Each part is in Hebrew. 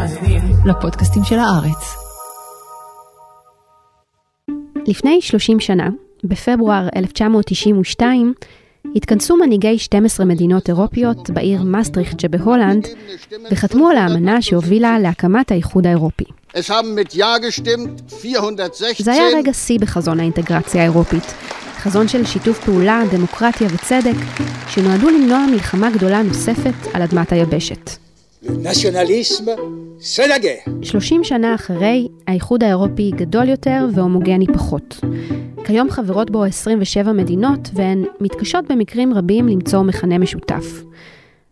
מאזינים לפודקאסטים של הארץ. לפני 30 שנה, בפברואר 1992, התכנסו מנהיגי 12 מדינות אירופיות בעיר מסטריכט שבהולנד, וחתמו על האמנה שהובילה להקמת האיחוד האירופי. זה היה רגע שיא בחזון האינטגרציה האירופית. חזון של שיתוף פעולה, דמוקרטיה וצדק, שנועדו למנוע מלחמה גדולה נוספת על אדמת היבשת. שלושים שנה אחרי, האיחוד האירופי גדול יותר והומוגני פחות. כיום חברות בו 27 מדינות, והן מתקשות במקרים רבים למצוא מכנה משותף.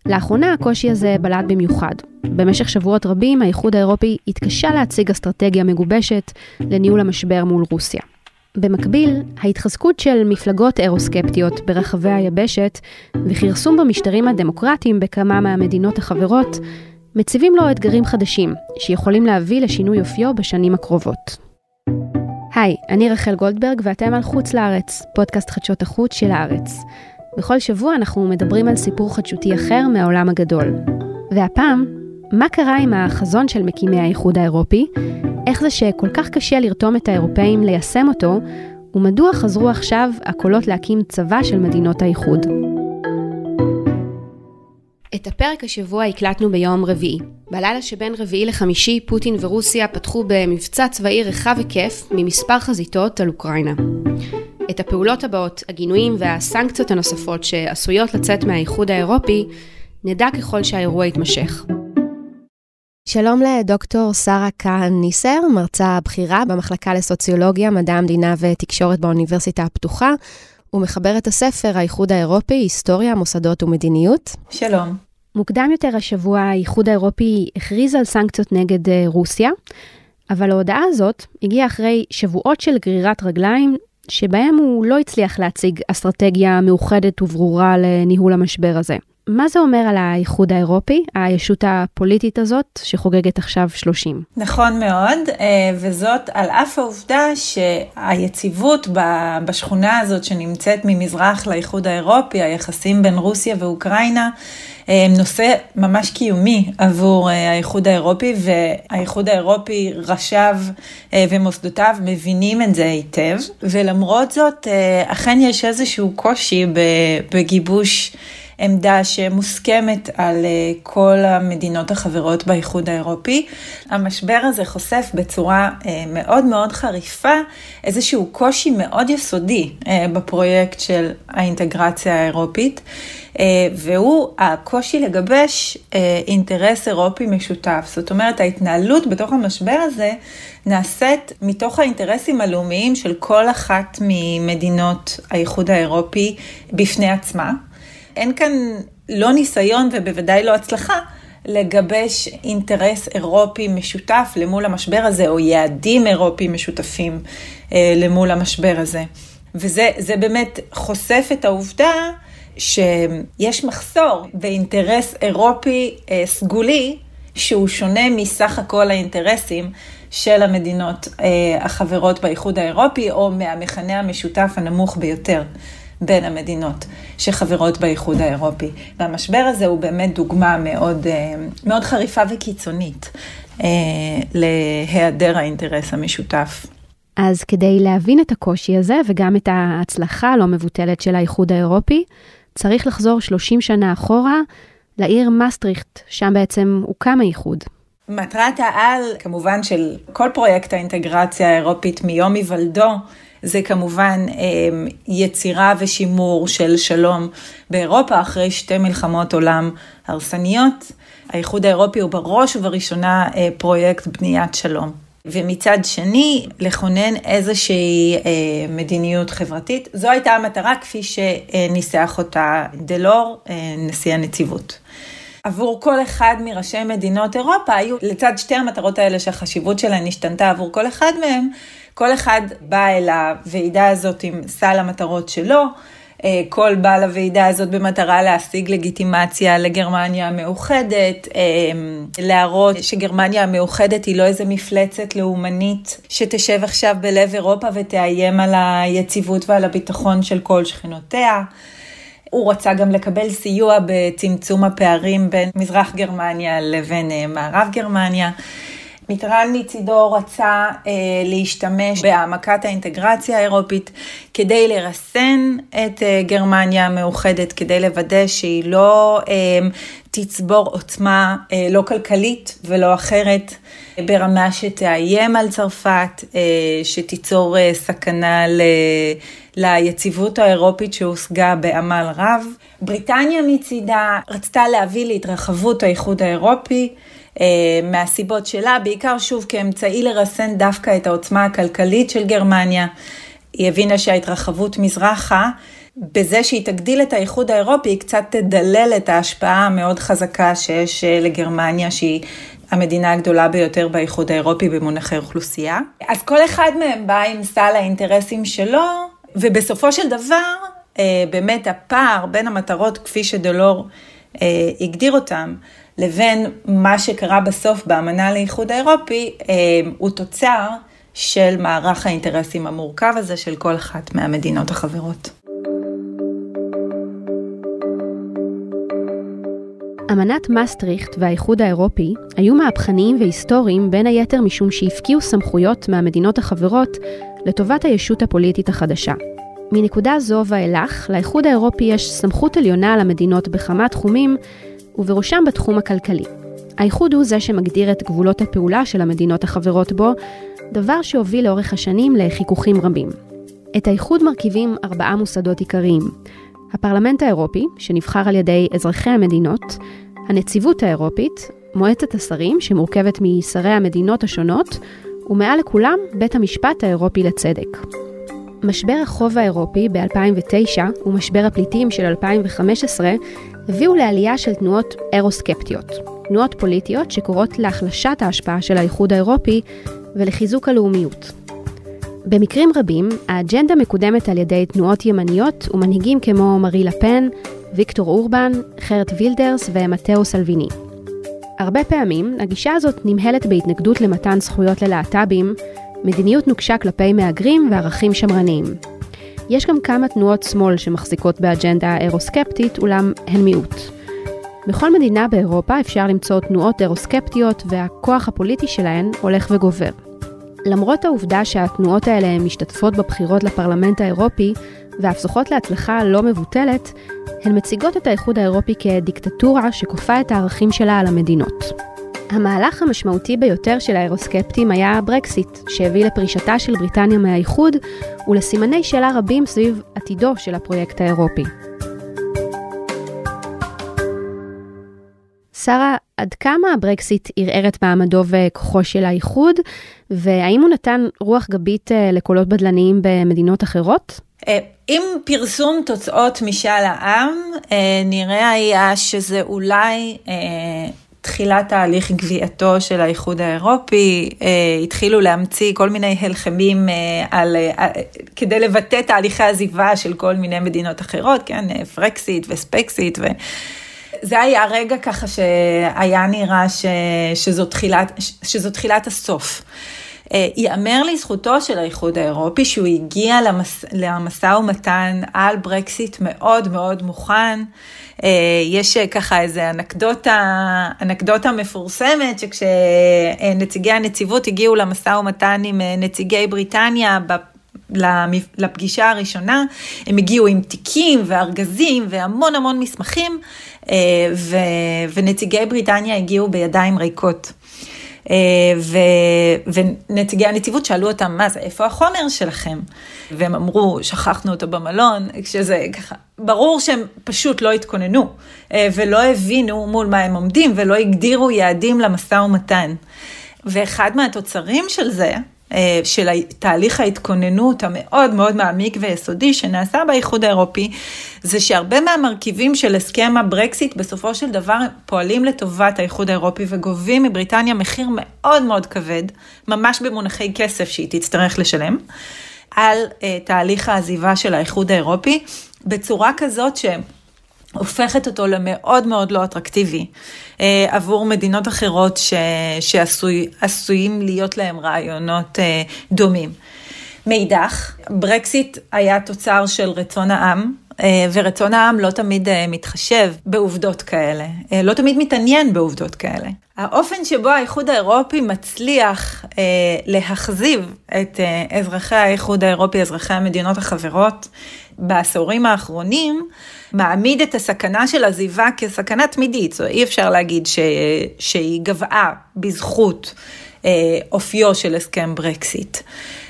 לאחרונה הקושי הזה בלט במיוחד. במשך שבועות רבים האיחוד האירופי התקשה להציג אסטרטגיה מגובשת לניהול המשבר מול רוסיה. במקביל, ההתחזקות של מפלגות אירוסקפטיות ברחבי היבשת וכרסום במשטרים הדמוקרטיים בכמה מהמדינות החברות מציבים לו אתגרים חדשים, שיכולים להביא לשינוי אופיו בשנים הקרובות. היי, אני רחל גולדברג ואתם על חוץ לארץ, פודקאסט חדשות החוץ של הארץ. בכל שבוע אנחנו מדברים על סיפור חדשותי אחר מהעולם הגדול. והפעם, מה קרה עם החזון של מקימי האיחוד האירופי, איך זה שכל כך קשה לרתום את האירופאים ליישם אותו, ומדוע חזרו עכשיו הקולות להקים צבא של מדינות האיחוד. את הפרק השבוע הקלטנו ביום רביעי. בלילה שבין רביעי לחמישי, פוטין ורוסיה פתחו במבצע צבאי רחב היקף ממספר חזיתות על אוקראינה. את הפעולות הבאות, הגינויים והסנקציות הנוספות שעשויות לצאת מהאיחוד האירופי, נדע ככל שהאירוע יתמשך. שלום לדוקטור שרה כהן ניסר, מרצה בכירה במחלקה לסוציולוגיה, מדע המדינה ותקשורת באוניברסיטה הפתוחה, ומחברת הספר האיחוד האירופי, היסטוריה, מוסדות ומדיניות. שלום. מוקדם יותר השבוע האיחוד האירופי הכריז על סנקציות נגד אה, רוסיה, אבל ההודעה הזאת הגיעה אחרי שבועות של גרירת רגליים, שבהם הוא לא הצליח להציג אסטרטגיה מאוחדת וברורה לניהול המשבר הזה. מה זה אומר על האיחוד האירופי, הישות הפוליטית הזאת שחוגגת עכשיו 30? נכון מאוד, אה, וזאת על אף העובדה שהיציבות בשכונה הזאת שנמצאת ממזרח לאיחוד האירופי, היחסים בין רוסיה ואוקראינה, אה, הם נושא ממש קיומי עבור אה, האיחוד האירופי, והאיחוד האירופי, ראשיו ומוסדותיו מבינים את זה היטב, ולמרות זאת, אכן יש איזשהו קושי בגיבוש עמדה שמוסכמת על אה, כל המדינות החברות באיחוד האירופי. המשבר הזה חושף בצורה אה, מאוד מאוד חריפה איזשהו קושי מאוד יסודי אה, בפרויקט של האינטגרציה האירופית. והוא הקושי לגבש אינטרס אירופי משותף. זאת אומרת, ההתנהלות בתוך המשבר הזה נעשית מתוך האינטרסים הלאומיים של כל אחת ממדינות האיחוד האירופי בפני עצמה. אין כאן לא ניסיון ובוודאי לא הצלחה לגבש אינטרס אירופי משותף למול המשבר הזה, או יעדים אירופיים משותפים אה, למול המשבר הזה. וזה באמת חושף את העובדה שיש מחסור באינטרס אירופי אה, סגולי, שהוא שונה מסך הכל האינטרסים של המדינות אה, החברות באיחוד האירופי, או מהמכנה המשותף הנמוך ביותר. בין המדינות שחברות באיחוד האירופי. והמשבר הזה הוא באמת דוגמה מאוד, אה, מאוד חריפה וקיצונית אה, להיעדר האינטרס המשותף. אז כדי להבין את הקושי הזה וגם את ההצלחה הלא מבוטלת של האיחוד האירופי, צריך לחזור 30 שנה אחורה לעיר מסטריכט, שם בעצם הוקם האיחוד. מטרת העל, כמובן, של כל פרויקט האינטגרציה האירופית מיום היוולדו, זה כמובן אמ, יצירה ושימור של שלום באירופה אחרי שתי מלחמות עולם הרסניות. האיחוד האירופי הוא בראש ובראשונה אה, פרויקט בניית שלום. ומצד שני, לכונן איזושהי אה, מדיניות חברתית. זו הייתה המטרה כפי שניסח אותה דלור, אה, נשיא הנציבות. עבור כל אחד מראשי מדינות אירופה היו, לצד שתי המטרות האלה שהחשיבות שלהן השתנתה עבור כל אחד מהם, כל אחד בא אל הוועידה הזאת עם סל המטרות שלו, אה, כל בא לוועידה הזאת במטרה להשיג לגיטימציה לגרמניה המאוחדת, אה, להראות שגרמניה המאוחדת היא לא איזה מפלצת לאומנית שתשב עכשיו בלב אירופה ותאיים על היציבות ועל הביטחון של כל שכנותיה. הוא רצה גם לקבל סיוע בצמצום הפערים בין מזרח גרמניה לבין מערב גרמניה. מיטרן מצידו רצה אה, להשתמש בהעמקת האינטגרציה האירופית כדי לרסן את אה, גרמניה המאוחדת, כדי לוודא שהיא לא אה, תצבור עוצמה אה, לא כלכלית ולא אחרת, אה, ברמה שתאיים על צרפת, אה, שתיצור אה, סכנה ל... ליציבות האירופית שהושגה בעמל רב. בריטניה מצידה רצתה להביא להתרחבות האיחוד האירופי. אה, מהסיבות שלה, בעיקר שוב כאמצעי לרסן דווקא את העוצמה הכלכלית של גרמניה. היא הבינה שההתרחבות מזרחה, בזה שהיא תגדיל את האיחוד האירופי, היא קצת תדלל את ההשפעה המאוד חזקה שיש אה, לגרמניה, שהיא המדינה הגדולה ביותר באיחוד האירופי במונחי אוכלוסייה. אז כל אחד מהם בא עם סל האינטרסים שלו, ובסופו של דבר, אה, באמת הפער בין המטרות, כפי שדלור הגדיר אותם, לבין מה שקרה בסוף באמנה לאיחוד האירופי, אה, הוא תוצר של מערך האינטרסים המורכב הזה של כל אחת מהמדינות החברות. אמנת מסטריכט והאיחוד האירופי היו מהפכניים והיסטוריים בין היתר משום שהפקיעו סמכויות מהמדינות החברות לטובת הישות הפוליטית החדשה. מנקודה זו ואילך, לאיחוד האירופי יש סמכות עליונה על המדינות בכמה תחומים ובראשם בתחום הכלכלי. האיחוד הוא זה שמגדיר את גבולות הפעולה של המדינות החברות בו, דבר שהוביל לאורך השנים לחיכוכים רבים. את האיחוד מרכיבים ארבעה מוסדות עיקריים. הפרלמנט האירופי, שנבחר על ידי אזרחי המדינות, הנציבות האירופית, מועצת השרים, שמורכבת משרי המדינות השונות, ומעל לכולם, בית המשפט האירופי לצדק. משבר החוב האירופי ב-2009 ומשבר הפליטים של 2015 הביאו לעלייה של תנועות אירוסקפטיות, תנועות פוליטיות שקוראות להחלשת ההשפעה של האיחוד האירופי ולחיזוק הלאומיות. במקרים רבים, האג'נדה מקודמת על ידי תנועות ימניות ומנהיגים כמו מרין לה פן, ויקטור אורבן, חרט וילדרס ומטאו סלוויני. הרבה פעמים, הגישה הזאת נמהלת בהתנגדות למתן זכויות ללהט"בים, מדיניות נוקשה כלפי מהגרים וערכים שמרניים. יש גם כמה תנועות שמאל שמחזיקות באג'נדה אירוסקפטית, אולם הן מיעוט. בכל מדינה באירופה אפשר למצוא תנועות אירוסקפטיות והכוח הפוליטי שלהן הולך וגובר. למרות העובדה שהתנועות האלה משתתפות בבחירות לפרלמנט האירופי ואף זוכות להצלחה לא מבוטלת, הן מציגות את האיחוד האירופי כדיקטטורה שכופה את הערכים שלה על המדינות. המהלך המשמעותי ביותר של האירוסקפטים היה הברקסיט, שהביא לפרישתה של בריטניה מהאיחוד ולסימני שאלה רבים סביב עתידו של הפרויקט האירופי. שרה, עד כמה הברקסיט ערער את מעמדו וכוחו של האיחוד, והאם הוא נתן רוח גבית אה, לקולות בדלניים במדינות אחרות? אה, עם פרסום תוצאות משאל העם, אה, נראה היה שזה אולי תחילת תהליך גביעתו של האיחוד האירופי, אה, התחילו להמציא כל מיני הלחמים אה, על, אה, כדי לבטא תהליכי עזיבה של כל מיני מדינות אחרות, כן, אה, פרקסיט וספקסיט. ו... זה היה רגע ככה שהיה נראה ש, שזו, תחילת, שזו תחילת הסוף. אה, ייאמר לזכותו של האיחוד האירופי שהוא הגיע למשא ומתן על ברקסיט מאוד מאוד מוכן. אה, יש אה, ככה איזה אנקדוטה, אנקדוטה מפורסמת שכשנציגי הנציבות הגיעו למשא ומתן עם נציגי בריטניה לפגישה הראשונה, הם הגיעו עם תיקים וארגזים והמון המון מסמכים, ונציגי בריטניה הגיעו בידיים ריקות. אה, ו, ונציגי הנציבות שאלו אותם, מה זה, איפה החומר שלכם? והם אמרו, שכחנו אותו במלון, כשזה ככה, ברור שהם פשוט לא התכוננו, אה, ולא הבינו מול מה הם עומדים, ולא הגדירו יעדים למשא ומתן. ואחד מהתוצרים של זה, של תהליך ההתכוננות המאוד מאוד מעמיק ויסודי שנעשה באיחוד האירופי, זה שהרבה מהמרכיבים של הסכם הברקסיט בסופו של דבר פועלים לטובת האיחוד האירופי וגובים מבריטניה מחיר מאוד מאוד כבד, ממש במונחי כסף שהיא תצטרך לשלם, על uh, תהליך העזיבה של האיחוד האירופי, בצורה כזאת שהם הופכת אותו למאוד מאוד לא אטרקטיבי אה, עבור מדינות אחרות ש, שעשויים להיות להם רעיונות אה, דומים. מאידך, ברקסיט היה תוצר של רצון העם, ורצון העם לא תמיד מתחשב בעובדות כאלה, לא תמיד מתעניין בעובדות כאלה. האופן שבו האיחוד האירופי מצליח אה, להחזיב את אה, אזרחי האיחוד האירופי, אזרחי המדינות החברות, בעשורים האחרונים, מעמיד את הסכנה של עזיבה כסכנה תמידית. זאת אי אפשר להגיד ש, שהיא גבעה בזכות אה, אופיו של הסכם ברקסיט.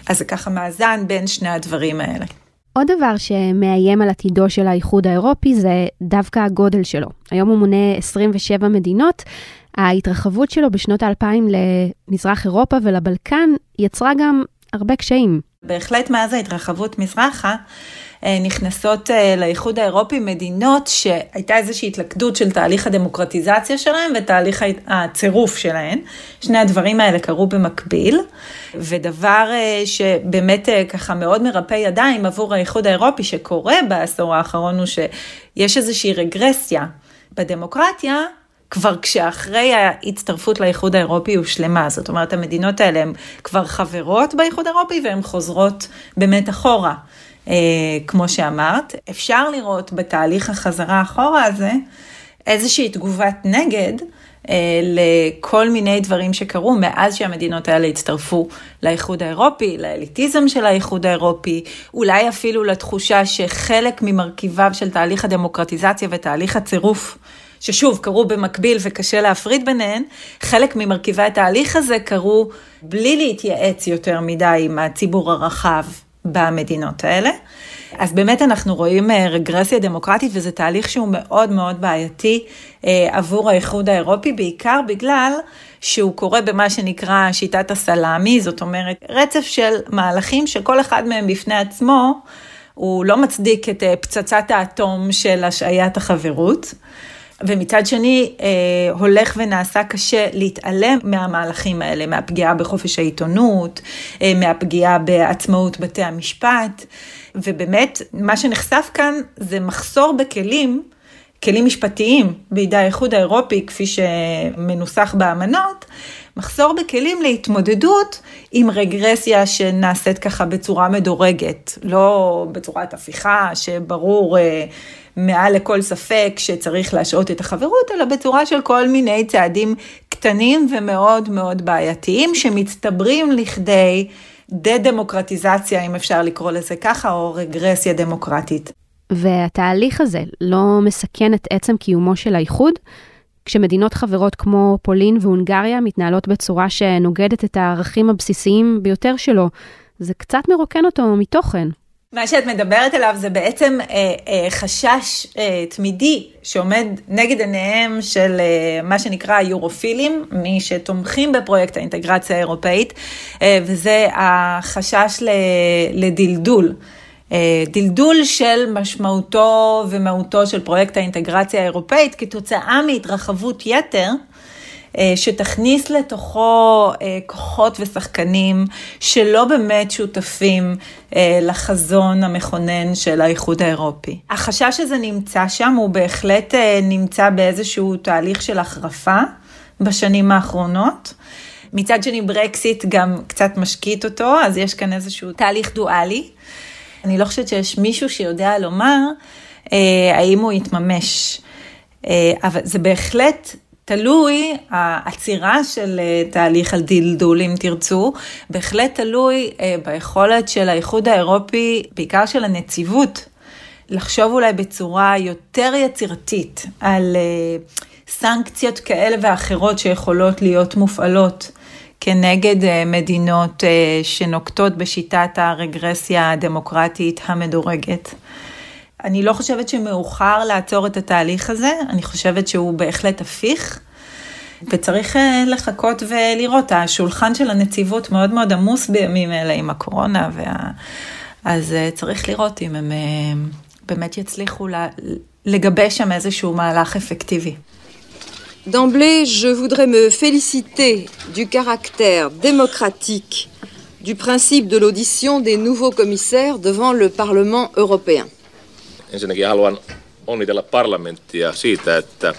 אז זה ככה מאזן בין שני הדברים האלה. עוד דבר שמאיים על עתידו של האיחוד האירופי זה דווקא הגודל שלו. היום הוא מונה 27 מדינות, ההתרחבות שלו בשנות האלפיים למזרח אירופה ולבלקן יצרה גם הרבה קשיים. בהחלט מאז ההתרחבות מזרחה, נכנסות אה, לאיחוד האירופי מדינות שהייתה איזושהי התלכדות של תהליך הדמוקרטיזציה שלהם ותהליך הצירוף שלהם. שני הדברים האלה קרו במקביל, ודבר אה, שבאמת ככה מאוד מרפא ידיים עבור האיחוד האירופי שקורה בעשור האחרון הוא שיש איזושהי רגרסיה בדמוקרטיה. כבר כשאחרי ההצטרפות לאיחוד האירופי הושלמה. זאת אומרת, המדינות האלה הן כבר חברות באיחוד האירופי והן חוזרות באמת אחורה. אה, כמו שאמרת, אפשר לראות בתהליך החזרה אחורה הזה איזושהי תגובת נגד אה, לכל מיני דברים שקרו מאז שהמדינות האלה הצטרפו לאיחוד האירופי, לאליטיזם של האיחוד האירופי, אולי אפילו לתחושה שחלק ממרכיביו של תהליך הדמוקרטיזציה ותהליך הצירוף ששוב, קרו במקביל וקשה להפריד ביניהן, חלק ממרכיבי התהליך הזה קרו בלי להתייעץ יותר מדי עם הציבור הרחב במדינות האלה. אז באמת אנחנו רואים אה, רגרסיה דמוקרטית וזה תהליך שהוא מאוד מאוד בעייתי אה, עבור האיחוד האירופי, בעיקר בגלל שהוא קורה במה שנקרא שיטת הסלאמי, זאת אומרת רצף של מהלכים שכל אחד מהם בפני עצמו הוא לא מצדיק את אה, פצצת האטום של השעיית החברות. ומצד שני, אה, הולך ונעשה קשה להתעלם מהמהלכים האלה, מהפגיעה בחופש העיתונות, אה, מהפגיעה בעצמאות בתי המשפט, ובאמת, מה שנחשף כאן זה מחסור בכלים. כלים משפטיים בידי האיחוד האירופי, כפי שמנוסח באמנות, מחסור בכלים להתמודדות עם רגרסיה שנעשית ככה בצורה מדורגת, לא בצורת הפיכה שברור אה, מעל לכל ספק שצריך להשעות את החברות, אלא בצורה של כל מיני צעדים קטנים ומאוד מאוד בעייתיים, שמצטברים לכדי דה-דמוקרטיזציה, אם אפשר לקרוא לזה ככה, או רגרסיה דמוקרטית. והתהליך הזה לא מסכן את עצם קיומו של האיחוד? כשמדינות חברות כמו פולין והונגריה מתנהלות בצורה שנוגדת את הערכים הבסיסיים ביותר שלו, זה קצת מרוקן אותו מתוכן. מה שאת מדברת עליו זה בעצם אה, אה, חשש אה, תמידי שעומד נגד עיניהם של אה, מה שנקרא היורופילים, מי שתומכים בפרויקט האינטגרציה האירופאית, אה, וזה החשש ל, לדלדול. אה, דלדול של משמעותו ומהותו של פרויקט האינטגרציה האירופאית כתוצאה מהתרחבות יתר. אה, שתכניס לתוכו אה, כוחות ושחקנים שלא באמת שותפים אה, לחזון המכונן של האיחוד האירופי. החשש הזה נמצא שם, הוא בהחלט נמצא באיזשהו תהליך של החרפה בשנים האחרונות. מצד שני ברקסיט גם קצת משקיט אותו, אז יש כאן איזשהו תהליך דואלי. אני לא חושבת שיש מישהו שיודע לומר אה, האם הוא יתממש. אה, אבל זה בהחלט תלוי, העצירה של אה, תהליך הדלדול, אם תרצו, בהחלט תלוי אה, ביכולת של האיחוד האירופי, בעיקר של הנציבות, לחשוב אולי בצורה יותר יצירתית על אה, סנקציות כאלה ואחרות שיכולות להיות מופעלות כנגד מדינות שנוקטות בשיטת הרגרסיה הדמוקרטית המדורגת. אני לא חושבת שמאוחר לעצור את התהליך הזה, אני חושבת שהוא בהחלט הפיך, וצריך אה, לחכות ולראות. השולחן של הנציבות מאוד מאוד עמוס בימים אלה עם הקורונה, וה... אז אה, צריך לראות אם הם אה, באמת יצליחו לגבש שם איזשהו מהלך אפקטיבי. D'emblée, je voudrais me féliciter du caractère démocratique du principe de l'audition des nouveaux commissaires devant le Parlement européen. Ensinnäkin haluan onnitella parlamenttia siitä, että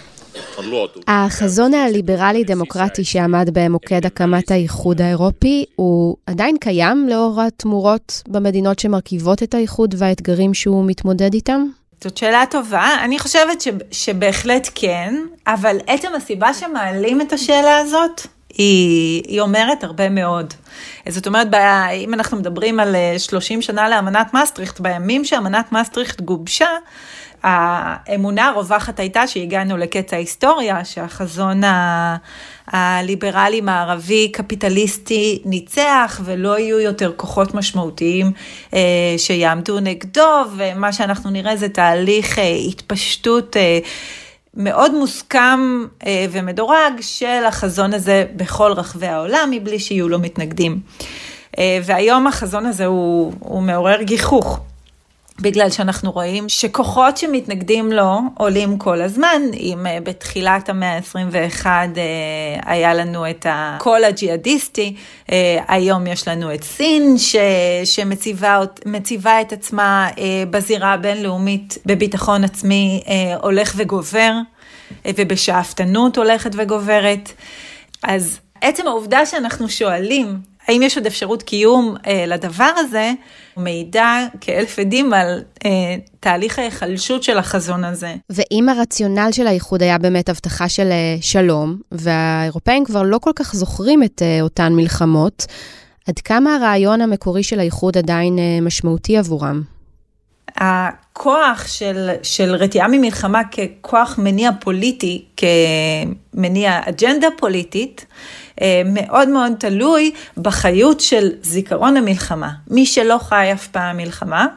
on luotu... החזון הליברלי-דמוקרטי שעמד במוקד הקמת האיחוד האירופי הוא עדיין קיים לאור התמורות במדינות שמרכיבות את האיחוד והאתגרים שהוא מתמודד איתם? זאת שאלה טובה, אני חושבת ש, שבהחלט כן, אבל עצם הסיבה שמעלים את השאלה הזאת, היא, היא אומרת הרבה מאוד. זאת אומרת, אם אנחנו מדברים על 30 שנה לאמנת מסטריכט, בימים שאמנת מסטריכט גובשה, האמונה הרווחת הייתה שהגענו לקץ ההיסטוריה, שהחזון הליברלי-מערבי קפיטליסטי ניצח ולא יהיו יותר כוחות משמעותיים אה, שיעמדו נגדו, ומה שאנחנו נראה זה תהליך אה, התפשטות. אה, מאוד מוסכם ומדורג של החזון הזה בכל רחבי העולם, מבלי שיהיו לו מתנגדים. והיום החזון הזה הוא, הוא מעורר גיחוך. בגלל שאנחנו רואים שכוחות שמתנגדים לו עולים כל הזמן. אם uh, בתחילת המאה ה-21 uh, היה לנו את הקול הג'יהאדיסטי, uh, היום יש לנו את סין ש, שמציבה את עצמה בזירה הבינלאומית בביטחון עצמי הולך וגובר, ובשאפתנות הולכת וגוברת. אז עצם העובדה שאנחנו שואלים האם יש עוד אפשרות קיום אה, לדבר הזה, מעידה כאלף עדים על אה, תהליך ההיחלשות של החזון הזה. ואם הרציונל של האיחוד היה באמת הבטחה של אה, שלום, והאירופאים כבר לא כל כך זוכרים את אה, אותן מלחמות, עד כמה הרעיון המקורי של האיחוד עדיין אה, משמעותי עבורם? הכוח של, של רתיעה ממלחמה ככוח מניע פוליטי, כמניע אג'נדה פוליטית, מאוד מאוד תלוי בחיות של זיכרון המלחמה. מי שלא חי אף פעם מלחמה,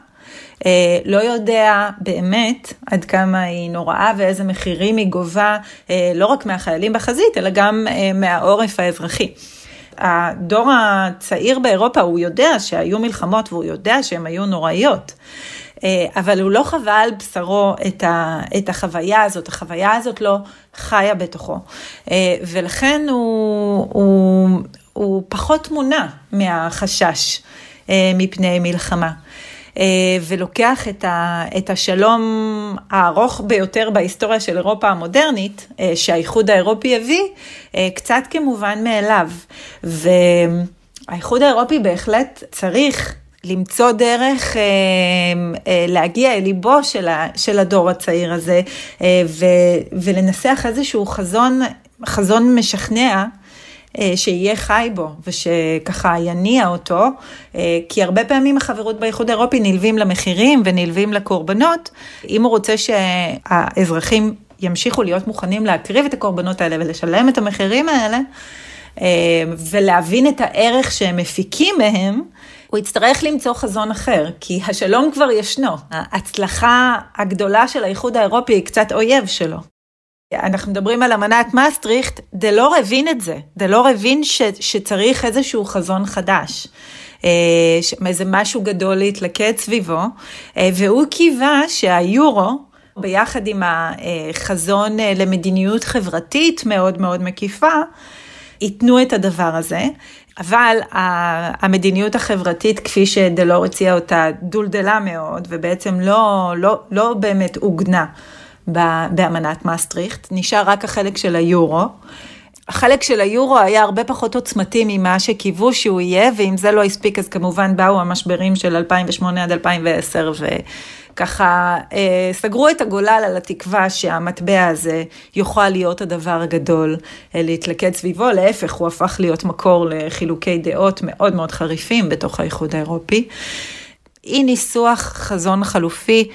אה, לא יודע באמת עד כמה היא נוראה ואיזה מחירים היא גובה, אה, לא רק מהחיילים בחזית, אלא גם מהעורף האזרחי. הדור הצעיר באירופה, הוא יודע שהיו מלחמות והוא יודע שהן היו נוראיות. אה, אבל הוא לא חווה על בשרו את, ה, את החוויה הזאת, החוויה הזאת לא חיה בתוכו. אה, ולכן הוא, הוא, הוא פחות מונע מהחשש אה, מפני מלחמה. ולוקח את, ה, את השלום הארוך ביותר בהיסטוריה של אירופה המודרנית, שהאיחוד האירופי הביא, קצת כמובן מאליו. והאיחוד האירופי בהחלט צריך למצוא דרך אה, אה, להגיע אל ליבו של, ה, של הדור הצעיר הזה אה, ו, ולנסח איזשהו חזון, חזון משכנע. שיהיה חי בו ושככה יניע אותו, כי הרבה פעמים החברות באיחוד האירופי נלווים למחירים ונלווים לקורבנות. אם הוא רוצה שהאזרחים ימשיכו להיות מוכנים להקריב את הקורבנות האלה ולשלם את המחירים האלה, ולהבין את הערך שהם מפיקים מהם, הוא יצטרך למצוא חזון אחר, כי השלום כבר ישנו. ההצלחה הגדולה של האיחוד האירופי היא קצת אויב שלו. אנחנו מדברים על אמנת מסטריכט, דלור הבין את זה, דלור הבין ש, שצריך איזשהו חזון חדש. אה, איזה משהו גדול להתלכד סביבו, אה, והוא קיווה שהיורו, ביחד עם החזון אה, למדיניות חברתית מאוד מאוד מקיפה, ייתנו את הדבר הזה. אבל המדיניות החברתית, כפי שדלור הציע אותה, דולדלה מאוד, ובעצם לא, לא, לא באמת עוגנה באמנת מסטריכט, נשאר רק החלק של היורו. החלק של היורו היה הרבה פחות עוצמתי ממה שקיוו שהוא יהיה, ואם זה לא הספיק, אז כמובן באו המשברים של 2008 עד 2010, וככה אה, סגרו את הגולל על התקווה שהמטבע הזה יוכל להיות הדבר הגדול אה, להתלכד סביבו, להפך, הוא הפך להיות מקור לחילוקי דעות מאוד מאוד חריפים בתוך האיחוד האירופי. אי ניסוח חזון חלופי.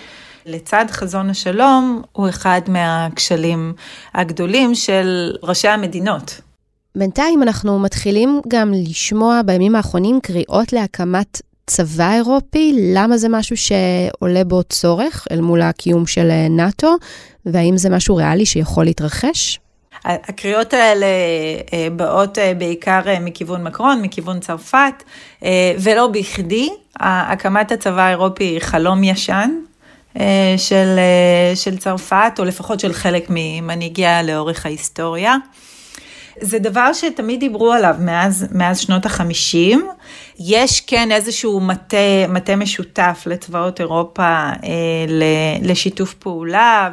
לצד חזון השלום הוא אחד מהכשלים הגדולים של ראשי המדינות. בינתיים אנחנו מתחילים גם לשמוע בימים האחרונים קריאות להקמת צבא אירופי, למה זה משהו שעולה בו צורך אל מול הקיום של נאט"ו, והאם זה משהו ריאלי שיכול להתרחש? הקריאות האלה אה, באות אה, בעיקר אה, מכיוון מקרון, מכיוון צרפת, ולא בכדי, הקמת הצבא האירופי היא חלום ישן, אה, של, אה, של צרפת, או לפחות של חלק ממנהיגיה לאורך ההיסטוריה. זה דבר שתמיד דיברו עליו מאז, מאז שנות החמישים, יש כן איזשהו מטה, מטה משותף לצבאות אירופה אה, לשיתוף פעולה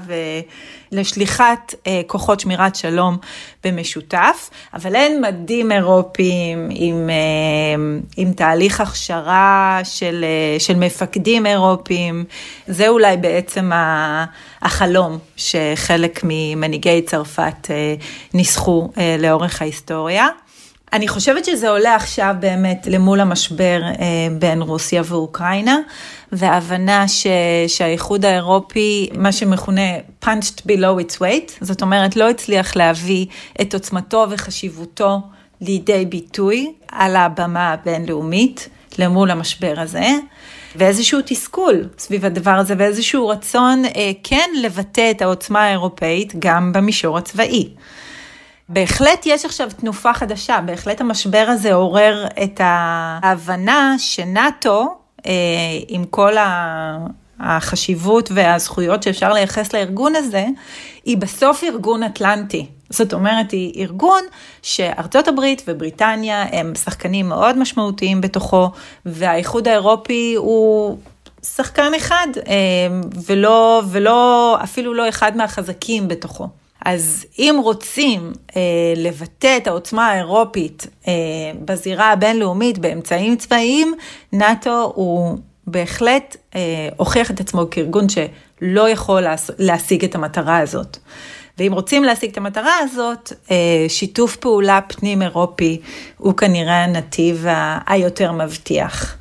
ולשליחת אה, כוחות שמירת שלום במשותף, אבל אין מדים אירופיים עם, אה, עם תהליך הכשרה של, של מפקדים אירופיים. זה אולי בעצם החלום שחלק ממנהיגי צרפת ניסחו לאורך ההיסטוריה. אני חושבת שזה עולה עכשיו באמת למול המשבר אה, בין רוסיה ואוקראינה, וההבנה ש, שהאיחוד האירופי, מה שמכונה punched below its weight, זאת אומרת לא הצליח להביא את עוצמתו וחשיבותו לידי ביטוי על הבמה הבינלאומית למול המשבר הזה. ואיזשהו תסכול סביב הדבר הזה ואיזשהו רצון אה, כן לבטא את העוצמה האירופאית גם במישור הצבאי. בהחלט יש עכשיו תנופה חדשה, בהחלט המשבר הזה עורר את ההבנה שנאט"ו, אה, עם כל החשיבות והזכויות שאפשר לייחס לארגון הזה, היא בסוף ארגון אטלנטי. זאת אומרת, היא ארגון שארצות הברית ובריטניה הם שחקנים מאוד משמעותיים בתוכו, והאיחוד האירופי הוא שחקן אחד, אה, ולא, ולא, אפילו לא אחד מהחזקים בתוכו. אז אם רוצים אה, לבטא את העוצמה האירופית אה, בזירה הבינלאומית באמצעים צבאיים, נאט"ו הוא בהחלט אה, הוכיח את עצמו כארגון שלא יכול להשיג את המטרה הזאת. ואם רוצים להשיג את המטרה הזאת, אה, שיתוף פעולה פנים אירופי הוא כנראה הנתיב היותר מבטיח.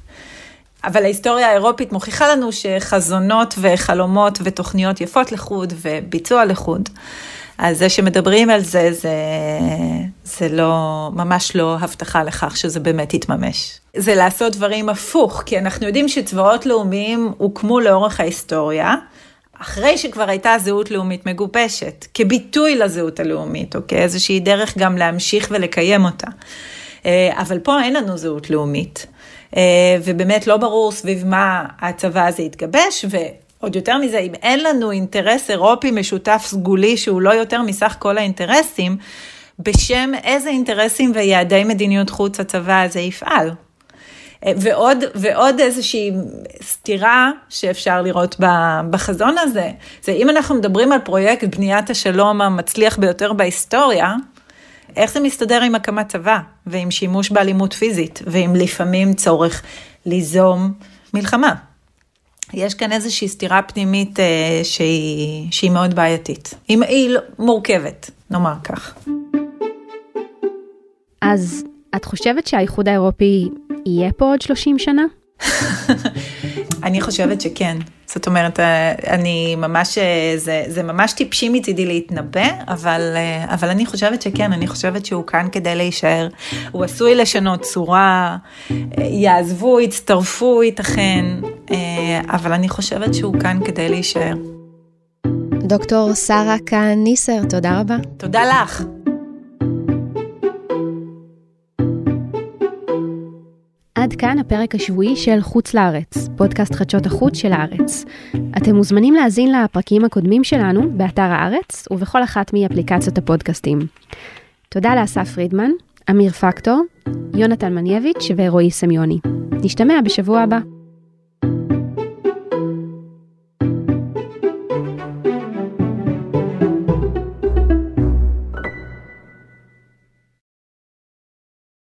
אבל ההיסטוריה האירופית מוכיחה לנו שחזונות וחלומות ותוכניות יפות לחוד וביצוע לחוד. אז זה שמדברים על זה, זה, זה לא, ממש לא הבטחה לכך שזה באמת יתממש. זה לעשות דברים הפוך, כי אנחנו יודעים שצבאות לאומיים הוקמו לאורך ההיסטוריה, אחרי שכבר הייתה זהות לאומית מגובשת, כביטוי לזהות הלאומית, או כאיזושהי דרך גם להמשיך ולקיים אותה. אה, אבל פה אין לנו זהות לאומית, אה, ובאמת לא ברור סביב מה הצבא הזה יתגבש, עוד יותר מזה, אם אין לנו אינטרס אירופי משותף סגולי שהוא לא יותר מסך כל האינטרסים, בשם איזה אינטרסים ויעדי מדיניות חוץ הצבא הזה יפעל. ועוד, ועוד איזושהי סתירה שאפשר לראות בחזון הזה, זה אם אנחנו מדברים על פרויקט בניית השלום המצליח ביותר בהיסטוריה, איך זה מסתדר עם הקמת צבא ועם שימוש באלימות פיזית ועם לפעמים צורך ליזום מלחמה. יש כאן איזושהי סתירה פנימית אה, שהיא, שהיא מאוד בעייתית. היא, היא לא, מורכבת, נאמר כך. אז את חושבת שהאיחוד האירופי יהיה פה עוד 30 שנה? אני חושבת שכן. זאת אומרת, אה, אני ממש, אה, זה, זה ממש טיפשי מצידי להתנבא, אבל, אה, אבל אני חושבת שכן, אני חושבת שהוא כאן כדי להישאר. הוא עשוי לשנות צורה, יעזבו, יצטרפו, ייתכן, אבל אני חושבת שהוא כאן כדי להישאר. דוקטור שרה קאן ניסר, תודה רבה. תודה לך. עד כאן הפרק השבועי של חוץ לארץ, פודקאסט חדשות החוץ של הארץ. אתם מוזמנים להאזין לפרקים הקודמים שלנו באתר הארץ ובכל אחת מאפליקציות הפודקאסטים. תודה לאסף פרידמן, אמיר פקטור, יונתן מנייביץ' ורועי סמיוני. נשתמע בשבוע הבא.